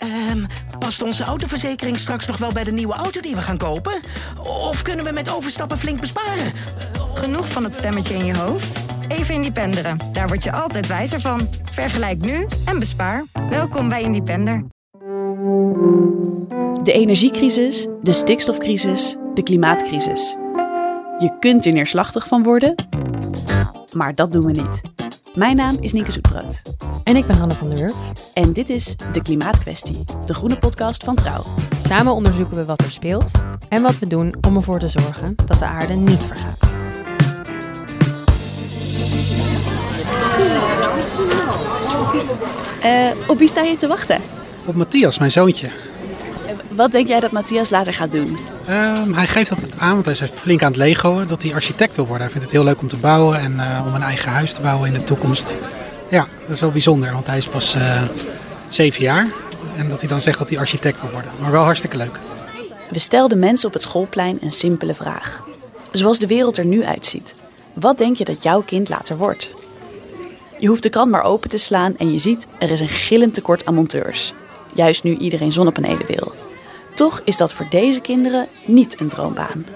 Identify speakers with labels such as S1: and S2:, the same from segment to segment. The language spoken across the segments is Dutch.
S1: Ehm, past onze autoverzekering straks nog wel bij de nieuwe auto die we gaan kopen? Of kunnen we met overstappen flink besparen?
S2: Genoeg van het stemmetje in je hoofd? Even Independeren. Daar word je altijd wijzer van. Vergelijk nu en bespaar. Welkom bij Independer.
S3: De energiecrisis, de stikstofcrisis, de klimaatcrisis. Je kunt er neerslachtig van worden, maar dat doen we niet. Mijn naam is Nienke Zoetbrood.
S4: En ik ben Hanne van der Wurf.
S3: En dit is De Klimaatkwestie, de groene podcast van Trouw.
S4: Samen onderzoeken we wat er speelt en wat we doen om ervoor te zorgen dat de aarde niet vergaat.
S3: Uh, op wie sta je te wachten?
S5: Op Matthias, mijn zoontje.
S3: Wat denk jij dat Matthias later gaat doen?
S5: Um, hij geeft altijd aan, want hij is flink aan het legoen, dat hij architect wil worden. Hij vindt het heel leuk om te bouwen en uh, om een eigen huis te bouwen in de toekomst. Ja, dat is wel bijzonder, want hij is pas uh, zeven jaar. En dat hij dan zegt dat hij architect wil worden. Maar wel hartstikke leuk.
S3: We stelden mensen op het schoolplein een simpele vraag. Zoals de wereld er nu uitziet. Wat denk je dat jouw kind later wordt? Je hoeft de krant maar open te slaan en je ziet, er is een gillend tekort aan monteurs. Juist nu iedereen zonnepanelen wil. Toch is dat voor deze kinderen niet een droombaan.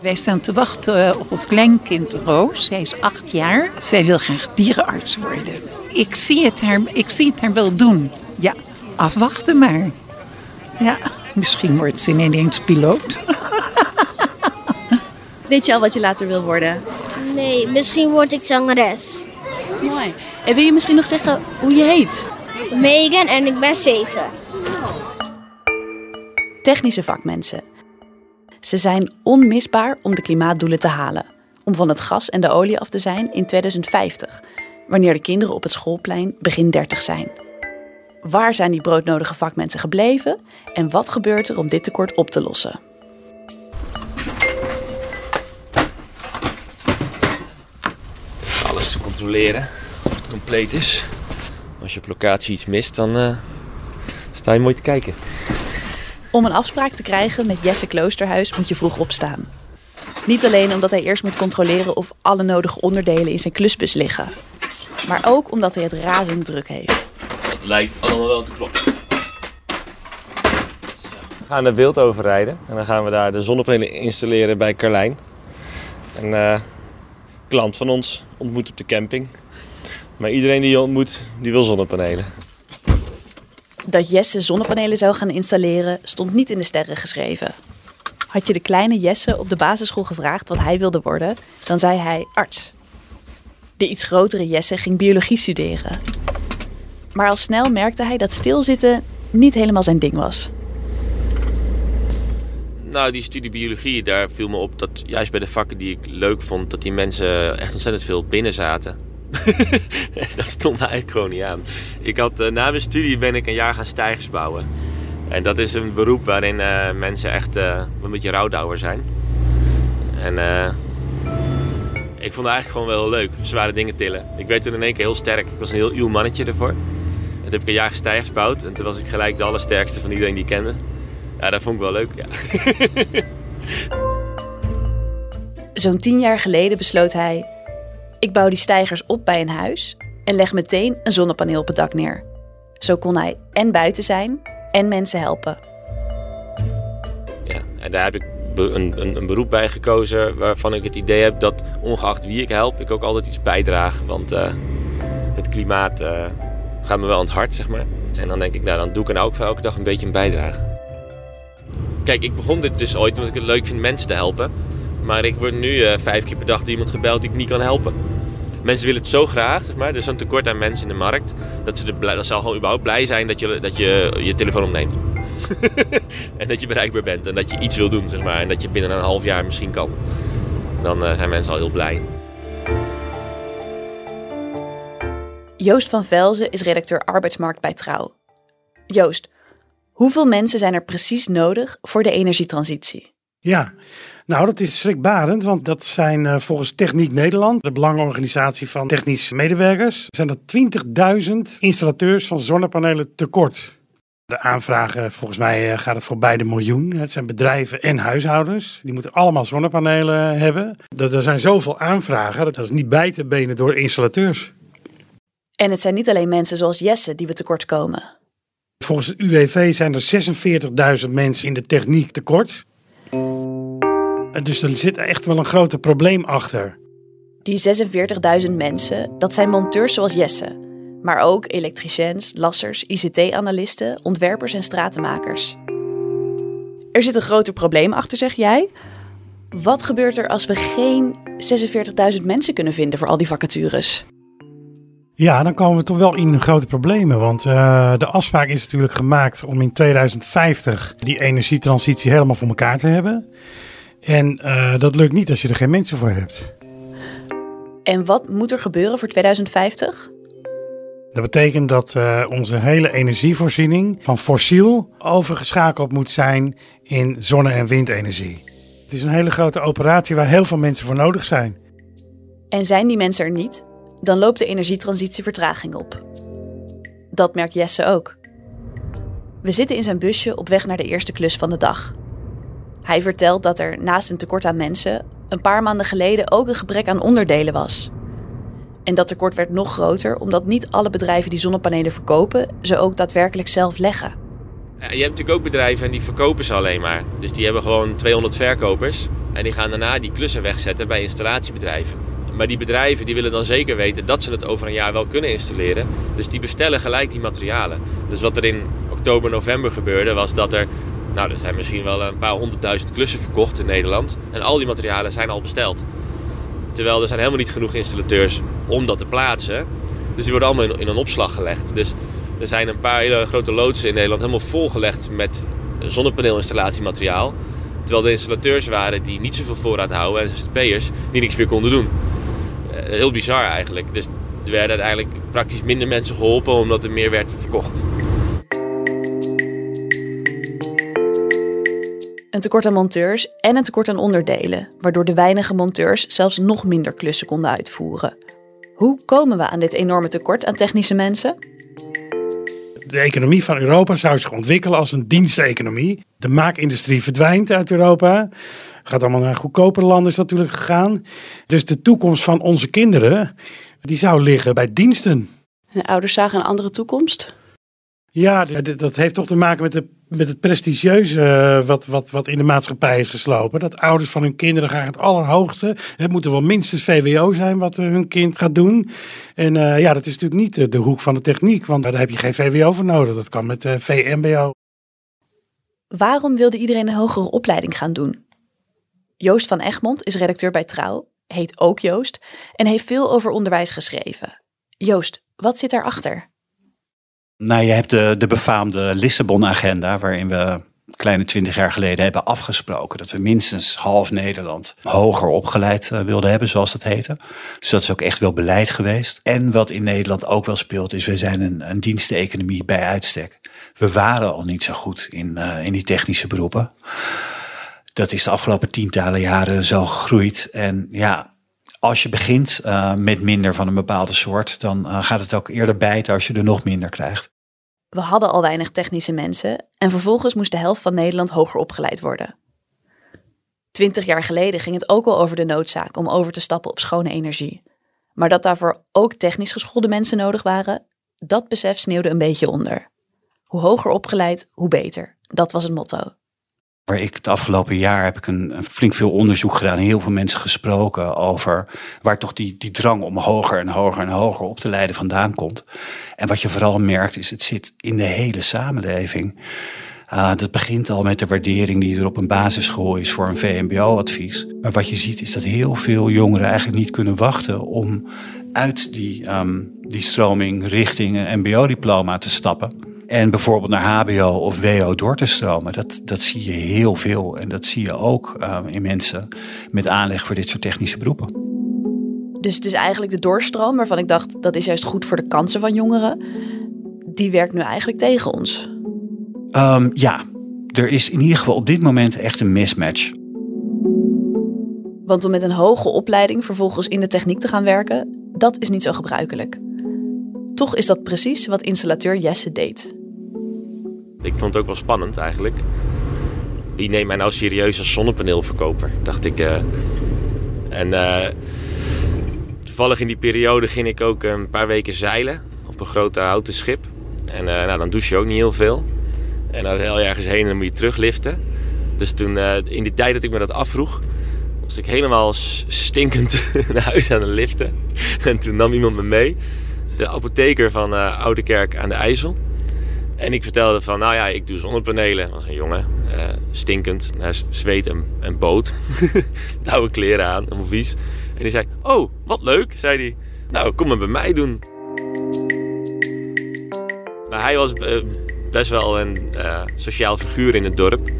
S6: Wij staan te wachten eh, op ons kleinkind Roos. Zij is acht jaar. Zij wil graag dierenarts worden. Ik zie het haar, ik zie het haar wel doen. Ja, afwachten maar. Ja, misschien wordt ze ineens piloot.
S3: Weet je al wat je later wil worden?
S7: Nee, misschien word ik zangeres.
S3: Mooi. En wil je misschien nog zeggen hoe je heet?
S7: Megan en ik ben zeven.
S3: Technische vakmensen. Ze zijn onmisbaar om de klimaatdoelen te halen. Om van het gas en de olie af te zijn in 2050, wanneer de kinderen op het schoolplein begin 30 zijn. Waar zijn die broodnodige vakmensen gebleven en wat gebeurt er om dit tekort op te lossen?
S8: Alles te controleren of het compleet is. Als je op locatie iets mist, dan uh, sta je mooi te kijken.
S3: Om een afspraak te krijgen met Jesse Kloosterhuis moet je vroeg opstaan. Niet alleen omdat hij eerst moet controleren of alle nodige onderdelen in zijn klusbus liggen, maar ook omdat hij het razend druk heeft.
S8: Het lijkt allemaal wel te kloppen. We gaan de wild overrijden en dan gaan we daar de zonnepanelen installeren bij Carlijn. Een uh, klant van ons ontmoet op de camping. Maar iedereen die je ontmoet, die wil zonnepanelen.
S3: Dat Jesse zonnepanelen zou gaan installeren, stond niet in de sterren geschreven. Had je de kleine Jesse op de basisschool gevraagd wat hij wilde worden, dan zei hij arts. De iets grotere Jesse ging biologie studeren. Maar al snel merkte hij dat stilzitten niet helemaal zijn ding was.
S8: Nou, die studie biologie, daar viel me op dat juist bij de vakken die ik leuk vond, dat die mensen echt ontzettend veel binnen zaten. dat stond eigenlijk gewoon niet aan. Ik had, uh, na mijn studie ben ik een jaar gaan stijgers bouwen. En dat is een beroep waarin uh, mensen echt uh, een beetje rouwdouwer zijn. En ik vond het eigenlijk gewoon wel heel leuk, zware dingen tillen. Ik werd toen in één keer heel sterk. Ik was een heel uw mannetje ervoor. En toen heb ik een jaar stijgers gebouwd. En toen was ik gelijk de allersterkste van iedereen die ik kende. Ja, dat vond ik wel leuk, ja.
S3: Zo'n tien jaar geleden besloot hij ik bouw die stijgers op bij een huis en leg meteen een zonnepaneel op het dak neer. Zo kon hij en buiten zijn en mensen helpen.
S8: Ja, en daar heb ik een, een, een, beroep bij gekozen waarvan ik het idee heb dat ongeacht wie ik help, ik ook altijd iets bijdraag. Want uh, het klimaat uh, gaat me wel aan het hart, zeg maar. En dan denk ik, nou dan doe ik er ook elke dag een beetje een bijdrage. Kijk, ik begon dit dus ooit omdat ik het leuk vind mensen te helpen. Maar ik word nu uh, vijf keer per dag door iemand gebeld die ik niet kan helpen. Mensen willen het zo graag, zeg maar. Er is een tekort aan mensen in de markt. Dat ze, de, dat ze al gewoon überhaupt blij zijn dat je dat je, je telefoon opneemt. en dat je bereikbaar bent en dat je iets wil doen, zeg maar. En dat je binnen een half jaar misschien kan. Dan uh, zijn mensen al heel blij.
S3: Joost van Velzen is redacteur arbeidsmarkt bij Trouw. Joost, hoeveel mensen zijn er precies nodig voor de energietransitie?
S9: Ja, nou dat is schrikbarend, want dat zijn uh, volgens Techniek Nederland, de belangenorganisatie van technische medewerkers, zijn er 20.000 installateurs van zonnepanelen tekort. De aanvragen, volgens mij uh, gaat het voorbij de miljoen. Het zijn bedrijven en huishoudens. Die moeten allemaal zonnepanelen hebben. Dat, er zijn zoveel aanvragen, dat is niet bij te benen door installateurs.
S3: En het zijn niet alleen mensen zoals Jesse die we tekort komen.
S9: Volgens het UWV zijn er 46.000 mensen in de techniek tekort. Dus er zit echt wel een groot probleem achter.
S3: Die 46.000 mensen, dat zijn monteurs zoals Jesse. Maar ook elektriciens, lassers, ICT-analisten, ontwerpers en stratenmakers. Er zit een groter probleem achter, zeg jij. Wat gebeurt er als we geen 46.000 mensen kunnen vinden voor al die vacatures?
S9: Ja, dan komen we toch wel in grote problemen. Want eh, de afspraak is natuurlijk gemaakt om in 2050 die energietransitie helemaal voor elkaar te hebben. En eh, dat lukt niet als je er geen mensen voor hebt.
S3: En wat moet er gebeuren voor 2050?
S9: Dat betekent dat eh, onze hele energievoorziening van fossiel overgeschakeld moet zijn in zonne- en windenergie. Het is een hele grote operatie waar heel veel mensen voor nodig zijn.
S3: En zijn die mensen er niet, dan loopt de energietransitie vertraging op. Dat merkt Jesse ook. We zitten in zijn busje op weg naar de eerste klus van de dag. Hij vertelt dat er naast een tekort aan mensen een paar maanden geleden ook een gebrek aan onderdelen was. En dat tekort werd nog groter omdat niet alle bedrijven die zonnepanelen verkopen ze ook daadwerkelijk zelf leggen.
S8: Je hebt natuurlijk ook bedrijven en die verkopen ze alleen maar. Dus die hebben gewoon 200 verkopers. En die gaan daarna die klussen wegzetten bij installatiebedrijven. Maar die bedrijven die willen dan zeker weten dat ze het over een jaar wel kunnen installeren. Dus die bestellen gelijk die materialen. Dus wat er in oktober, november gebeurde was dat er... Nou, er zijn misschien wel een paar honderdduizend klussen verkocht in Nederland. En al die materialen zijn al besteld. Terwijl er zijn helemaal niet genoeg installateurs om dat te plaatsen. Dus die worden allemaal in, een opslag gelegd. Dus er zijn een paar hele grote loodsen in Nederland helemaal volgelegd met zonnepaneelinstalatiemateriaal. Terwijl de installateurs waren die niet zoveel voorraad houden en ZZP'ers die niks meer konden doen. Heel bizar eigenlijk. Dus er werden uiteindelijk praktisch minder mensen geholpen omdat er meer werd verkocht.
S3: Een tekort aan monteurs en een tekort aan onderdelen, waardoor de weinige monteurs zelfs nog minder klussen konden uitvoeren. Hoe komen we aan dit enorme tekort aan technische mensen?
S9: De economie van Europa zou zich ontwikkelen als een diensteconomie. De maakindustrie verdwijnt uit Europa. Gaat allemaal naar goedkoper landen is natuurlijk gegaan. Dus de toekomst van onze kinderen, die zou liggen bij diensten.
S3: En ouders zagen een andere toekomst?
S9: Ja, dat heeft toch te maken met, de, met het prestigieuze eh, wat, wat, wat in de maatschappij is geslopen. Dat ouders van hun kinderen graag het allerhoogste. Het moet er wel minstens VWO zijn wat eh, hun kind gaat doen. En eh, ja, dat is natuurlijk niet de hoek van de techniek, want daar heb je geen VWO voor nodig. Dat kan met VMBO.
S3: Waarom wilde iedereen een hogere opleiding gaan doen? Joost van Egmond is redacteur bij Trouw, heet ook Joost en heeft veel over onderwijs geschreven. Joost, wat zit daarachter?
S10: Nou, je hebt de, de befaamde Lissabon-agenda, waarin we kleine twintig jaar geleden hebben afgesproken dat we minstens half Nederland hoger opgeleid eh, wilden hebben, zoals dat heette. Dus dat is ook echt wel beleid geweest. En wat in Nederland ook wel speelt, is we zijn een, een diensteconomie bij uitstek. We waren al niet zo goed in, eh, in die technische beroepen. Dat is de afgelopen tientallen jaren zo gegroeid. En ja, als je begint uh, met minder van een bepaalde soort, dan uh, gaat het ook eerder bijten als je er nog minder krijgt.
S3: We hadden al weinig technische mensen en vervolgens moest de helft van Nederland hoger opgeleid worden. Twintig jaar geleden ging het ook al over de noodzaak om over te stappen op schone energie. Maar dat daarvoor ook technisch geschoolde mensen nodig waren, dat besef sneeuwde een beetje onder. Hoe hoger opgeleid, hoe beter. Dat was het motto.
S10: Ik het afgelopen jaar heb ik een, flink veel onderzoek gedaan, heel veel mensen gesproken over waar toch die, die drang om hoger en hoger en hoger op te leiden vandaan komt. En wat je vooral merkt is, het zit in de hele samenleving. Uh, dat begint al met de waardering die er op een basisschool is voor een VMBO-advies. Maar wat je ziet is dat heel veel jongeren eigenlijk niet kunnen wachten om uit die, um, die stroming richting een MBO-diploma te stappen. En bijvoorbeeld naar HBO of WO door te stromen. Dat, dat zie je heel veel. En dat zie je ook uh, in mensen met aanleg voor dit soort technische beroepen.
S3: Dus het is eigenlijk de doorstroom waarvan ik dacht dat is juist goed voor de kansen van jongeren. Die werkt nu eigenlijk tegen ons.
S10: Um, ja, er is in ieder geval op dit moment echt een mismatch.
S3: Want om met een hoge opleiding vervolgens in de techniek te gaan werken, dat is niet zo gebruikelijk. Toch is dat precies wat installateur Jesse deed.
S8: Ik vond het ook wel spannend eigenlijk. Wie neemt mij nou serieus als zonnepaneelverkoper, dacht ik. Uh. En uh, toevallig in die periode ging ik ook een paar weken zeilen op een grote houten schip. En eh, nou, dan douche je ook niet heel veel. En dan heel ergens heen en dan moet je terugliften. Dus toen, eh, in die tijd dat ik me dat afvroeg, was ik helemaal stinkend naar huis aan het liften. En toen nam iemand me mee, de apotheker van eh Oude Kerk aan de IJssel. En ik vertelde van, nou ja, ik doe zonnepanelen. Was een jongen, eh, stinkend, zweet en, en boot. Oude kleren aan, helemaal vies. En die zei, oh, wat leuk, zei hij. Nou, kom maar bij mij doen. Maar hij was eh, best wel een eh, sociaal figuur in het dorp.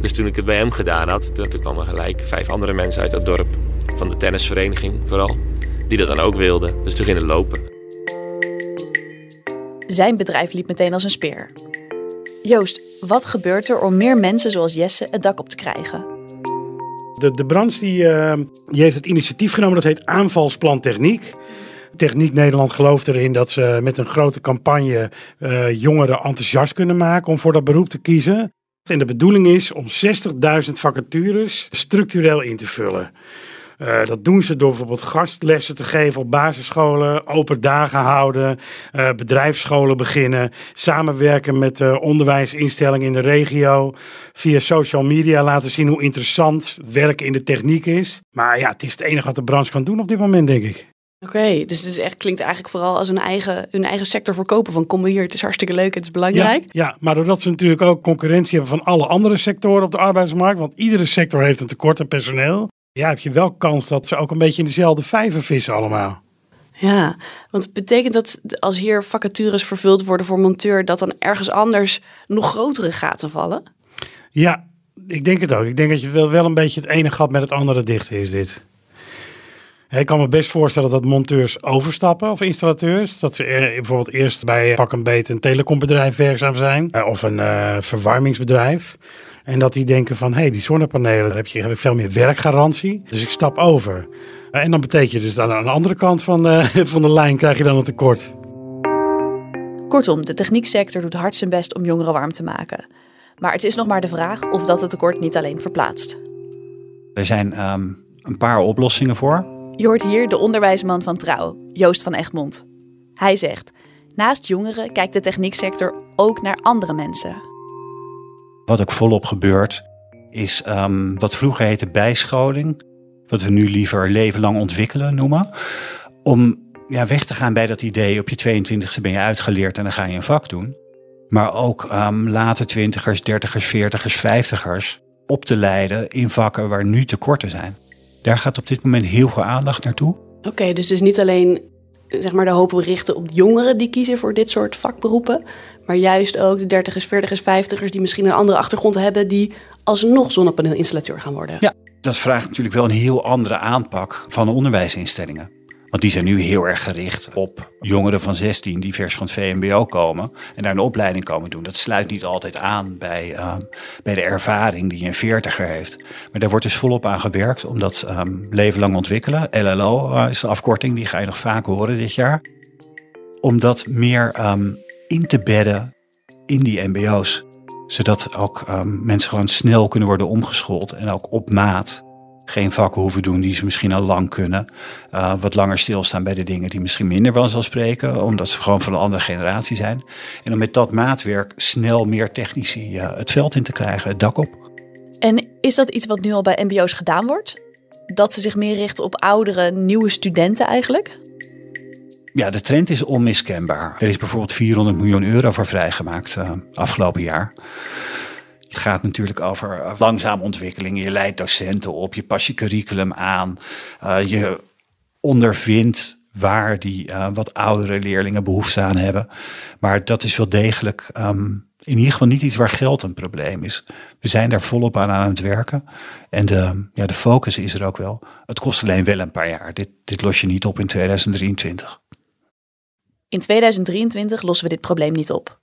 S8: Dus toen ik het bij hem gedaan had, toen, kwamen gelijk vijf andere mensen uit dat dorp. Van de tennisvereniging vooral. Die dat dan ook wilden. Dus toen ging het lopen.
S3: Zijn bedrijf liep meteen als een speer. Joost, wat gebeurt er om meer mensen zoals Jesse het dak op te krijgen?
S9: De, de branche die, eh, die heeft het initiatief genomen, dat heet Aanvalsplan Techniek. Techniek Nederland gelooft erin dat ze met een grote campagne eh, jongeren enthousiast kunnen maken om voor dat beroep te kiezen. En de bedoeling is om 60.000 vacatures structureel in te vullen. Eh, dat doen ze door bijvoorbeeld gastlessen te geven op basisscholen, open dagen houden, eh, bedrijfsscholen beginnen, samenwerken met eh, onderwijsinstellingen in de regio, via social media laten zien hoe interessant werken in de techniek is. Maar ja, het is het enige wat de branche kan doen op dit moment, denk ik.
S11: Oké, dus het is echt, klinkt eigenlijk vooral als een eigen, hun eigen sector verkopen. Van kom hier, het is hartstikke leuk, het is belangrijk.
S9: Ja, ja, maar doordat ze natuurlijk ook concurrentie hebben van alle andere sectoren op de arbeidsmarkt, want iedere sector heeft een tekort aan personeel, ja, heb je wel kans dat ze ook een beetje in dezelfde vijver vissen allemaal.
S11: Ja, want het betekent dat als hier vacatures vervuld worden voor monteur, dat dan ergens anders nog grotere gaten vallen?
S9: Ja, ik denk het ook. Ik denk dat je wel, wel een beetje het ene gat met het andere dicht is dit. Ik kan me best voorstellen dat monteurs overstappen of installateurs. Dat ze eh, bijvoorbeeld eerst bij pak een beet een telecombedrijf werkzaam zijn. eh, Of een eh, verwarmingsbedrijf. En dat die denken van, hé, hey, die zonnepanelen, daar heb, je, heb ik veel meer werkgarantie. Dus ik stap over. Eh, En dan betekent je dus dan aan de andere kant van de, van de lijn krijg je dan een tekort.
S3: Kortom, de technieksector doet hard zijn best om jongeren warm te maken. Maar het is nog maar de vraag of dat het tekort niet alleen verplaatst.
S10: Er zijn ehm, een paar oplossingen voor.
S3: Je hoort hier de onderwijsman van Trouw, Joost van Egmond. Hij zegt, naast jongeren kijkt de technieksector ook naar andere mensen.
S10: Wat ook volop gebeurt, is ehm, wat vroeger heette bijscholing. Wat we nu liever leven lang ontwikkelen noemen. Om ja, weg te gaan bij dat idee, op je 22e ben je uitgeleerd en dan ga je een vak doen. Maar ook ehm, later twintigers, dertigers, veertigers, vijftigers op te leiden in vakken waar nu tekorten zijn. Daar gaat op dit moment heel veel aandacht naartoe.
S11: Oké, dus het is niet alleen zeg maar, de hoop richten op jongeren die kiezen voor dit soort vakberoepen, maar juist ook de dertigers, veertigers, vijftigers die misschien een andere achtergrond hebben, die alsnog zonnepaneelinstallateur gaan worden.
S10: Ja, dat vraagt natuurlijk wel een heel andere aanpak van onderwijsinstellingen. Want die zijn nu heel erg gericht op jongeren van 16 die vers van het VMBO komen en daar een opleiding komen doen. Dat sluit niet altijd aan bij, ehm, bij de ervaring die een veertiger heeft. Maar daar wordt dus volop aan gewerkt om dat ehm, leven lang ontwikkelen. LLO eh, is de afkorting, die ga je nog vaak horen dit jaar. Om dat meer ehm, in te bedden in die MBO's. Zodat ook mensen gewoon snel kunnen worden omgeschoold en ook op maat geen vakken hoeven doen die ze misschien al lang kunnen. Uh, wat langer stilstaan bij de dingen die misschien minder vanzelfsprekend, omdat ze gewoon van een andere generatie zijn. En om met dat maatwerk snel meer technici uh, het veld in te krijgen, het dak op.
S3: En is dat iets wat nu al bij MBO's gedaan wordt? Dat ze zich meer richten op oudere, nieuwe studenten eigenlijk?
S10: Ja, de trend is onmiskenbaar. Er is bijvoorbeeld 400 miljoen euro voor vrijgemaakt uh, afgelopen jaar. Het gaat natuurlijk over langzame ontwikkeling. Je leidt docenten op, je pas je curriculum aan. Uh, je ondervindt waar die uh, wat oudere leerlingen behoefte aan hebben. Maar dat is wel degelijk um, in ieder geval niet iets waar geld een probleem is. We zijn daar volop aan aan het werken. En de, ja, de focus is er ook wel. Het kost alleen wel een paar jaar. Dit, dit los je niet op in 2023.
S3: In 2023 lossen we dit probleem niet op.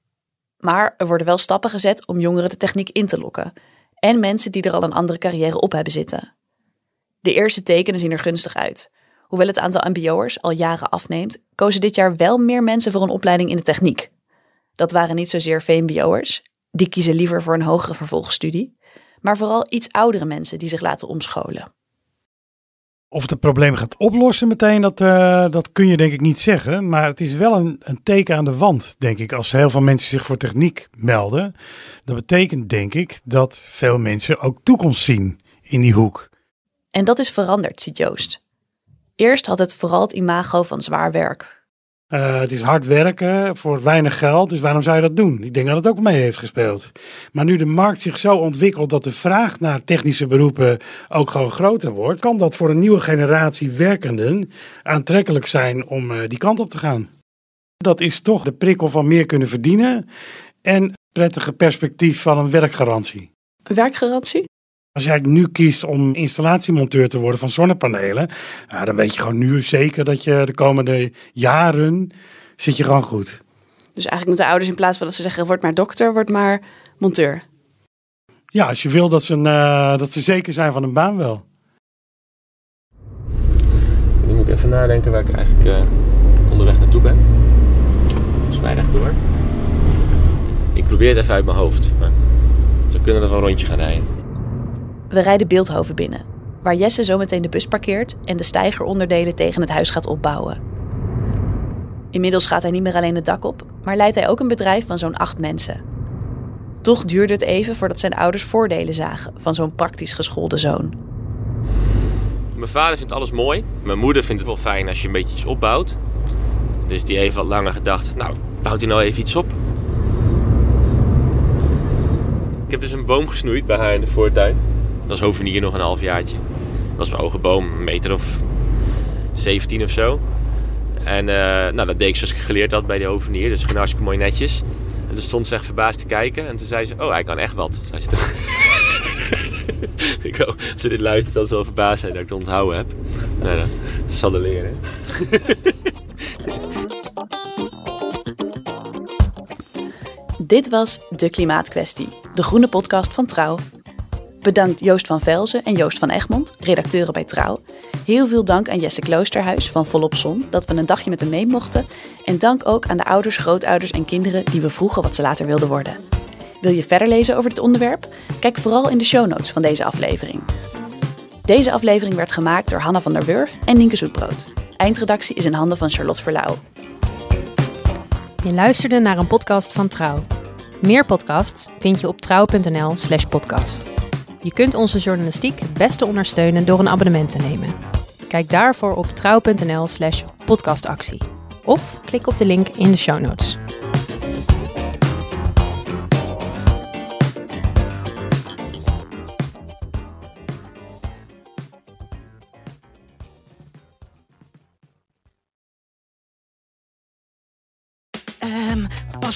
S3: Maar er worden wel stappen gezet om jongeren de techniek in te lokken. En mensen die er al een andere carrière op hebben zitten. De eerste tekenen zien er gunstig uit. Hoewel het aantal MBO'ers al jaren afneemt, kozen dit jaar wel meer mensen voor een opleiding in de techniek. Dat waren niet zozeer VMBO'ers, die kiezen liever voor een hogere vervolgstudie, maar vooral iets oudere mensen die zich laten omscholen.
S9: Of het probleem gaat oplossen meteen, dat, uh, dat kun je denk ik niet zeggen. Maar het is wel een, een teken aan de wand, denk ik, als heel veel mensen zich voor techniek melden. Dat betekent, denk ik, dat veel mensen ook toekomst zien in die hoek.
S3: En dat is veranderd, ziet Joost. Eerst had het vooral het imago van zwaar werk.
S9: Uh, het is hard werken voor weinig geld, dus waarom zou je dat doen? Ik denk dat het ook mee heeft gespeeld. Maar nu de markt zich zo ontwikkelt dat de vraag naar technische beroepen ook gewoon groter wordt, kan dat voor een nieuwe generatie werkenden aantrekkelijk zijn om uh, die kant op te gaan. Dat is toch de prikkel van meer kunnen verdienen en prettige perspectief van een werkgarantie.
S3: Een werkgarantie?
S9: Als jij nu kiest om installatiemonteur te worden van zonnepanelen, ja, dan weet je gewoon nu zeker dat je de komende jaren zit je gewoon goed.
S3: Dus eigenlijk moeten ouders in plaats van dat ze zeggen word maar dokter, word maar monteur.
S9: Ja, als je wil dat ze, uh, dat ze zeker zijn van een baan wel.
S8: Nu moet ik even nadenken waar ik eigenlijk uh, onderweg naartoe ben. Volgens mij rechtdoor. Ik probeer het even uit mijn hoofd, maar we kunnen nog een rondje gaan rijden.
S3: We rijden Beeldhoven binnen, waar Jesse zometeen de bus parkeert en de stijgeronderdelen tegen het huis gaat opbouwen. Inmiddels gaat hij niet meer alleen het dak op, maar leidt hij ook een bedrijf van zo'n acht mensen. Toch duurde het even voordat zijn ouders voordelen zagen van zo'n praktisch geschoolde zoon.
S8: Mijn vader vindt alles mooi. Mijn moeder vindt het wel fijn als je een beetje iets opbouwt. Dus die heeft wat langer gedacht, nou, bouwt hij nou even iets op? Ik heb dus een boom gesnoeid bij haar in de voortuin. Dat was hovenier nog een halfjaartje. Dat was mijn hoge boom, een meter of 17 of zo. En uh, nou, dat deed ik zoals ik geleerd had bij de hovenier. Dus ging hartstikke mooi netjes. En toen stond ze echt verbaasd te kijken. En toen zei ze, oh, hij kan echt wat. Zei ze toen. ik hoop, als ze dit luistert, zal ze wel verbaasd zijn dat ik het onthouden heb. Nou, dat zal er leren.
S3: Dit was De Klimaatkwestie, de groene podcast van Trouw. Bedankt Joost van Velzen en Joost van Egmond, redacteuren bij Trouw. Heel veel dank aan Jesse Kloosterhuis van Volop Zon dat we een dagje met hem mee mochten. En dank ook aan de ouders, grootouders en kinderen die we vroegen wat ze later wilden worden. Wil je verder lezen over dit onderwerp? Kijk vooral in de show notes van deze aflevering. Deze aflevering werd gemaakt door Hanna van der Wurf en Nienke Zoetbrood. Eindredactie is in handen van Charlotte Verlauw.
S4: Je luisterde naar een podcast van Trouw. Meer podcasts vind je op trouw.nl/slash podcast. Je kunt onze journalistiek het beste ondersteunen door een abonnement te nemen. Kijk daarvoor op trouw.nl/slash podcastactie of klik op de link in de show notes.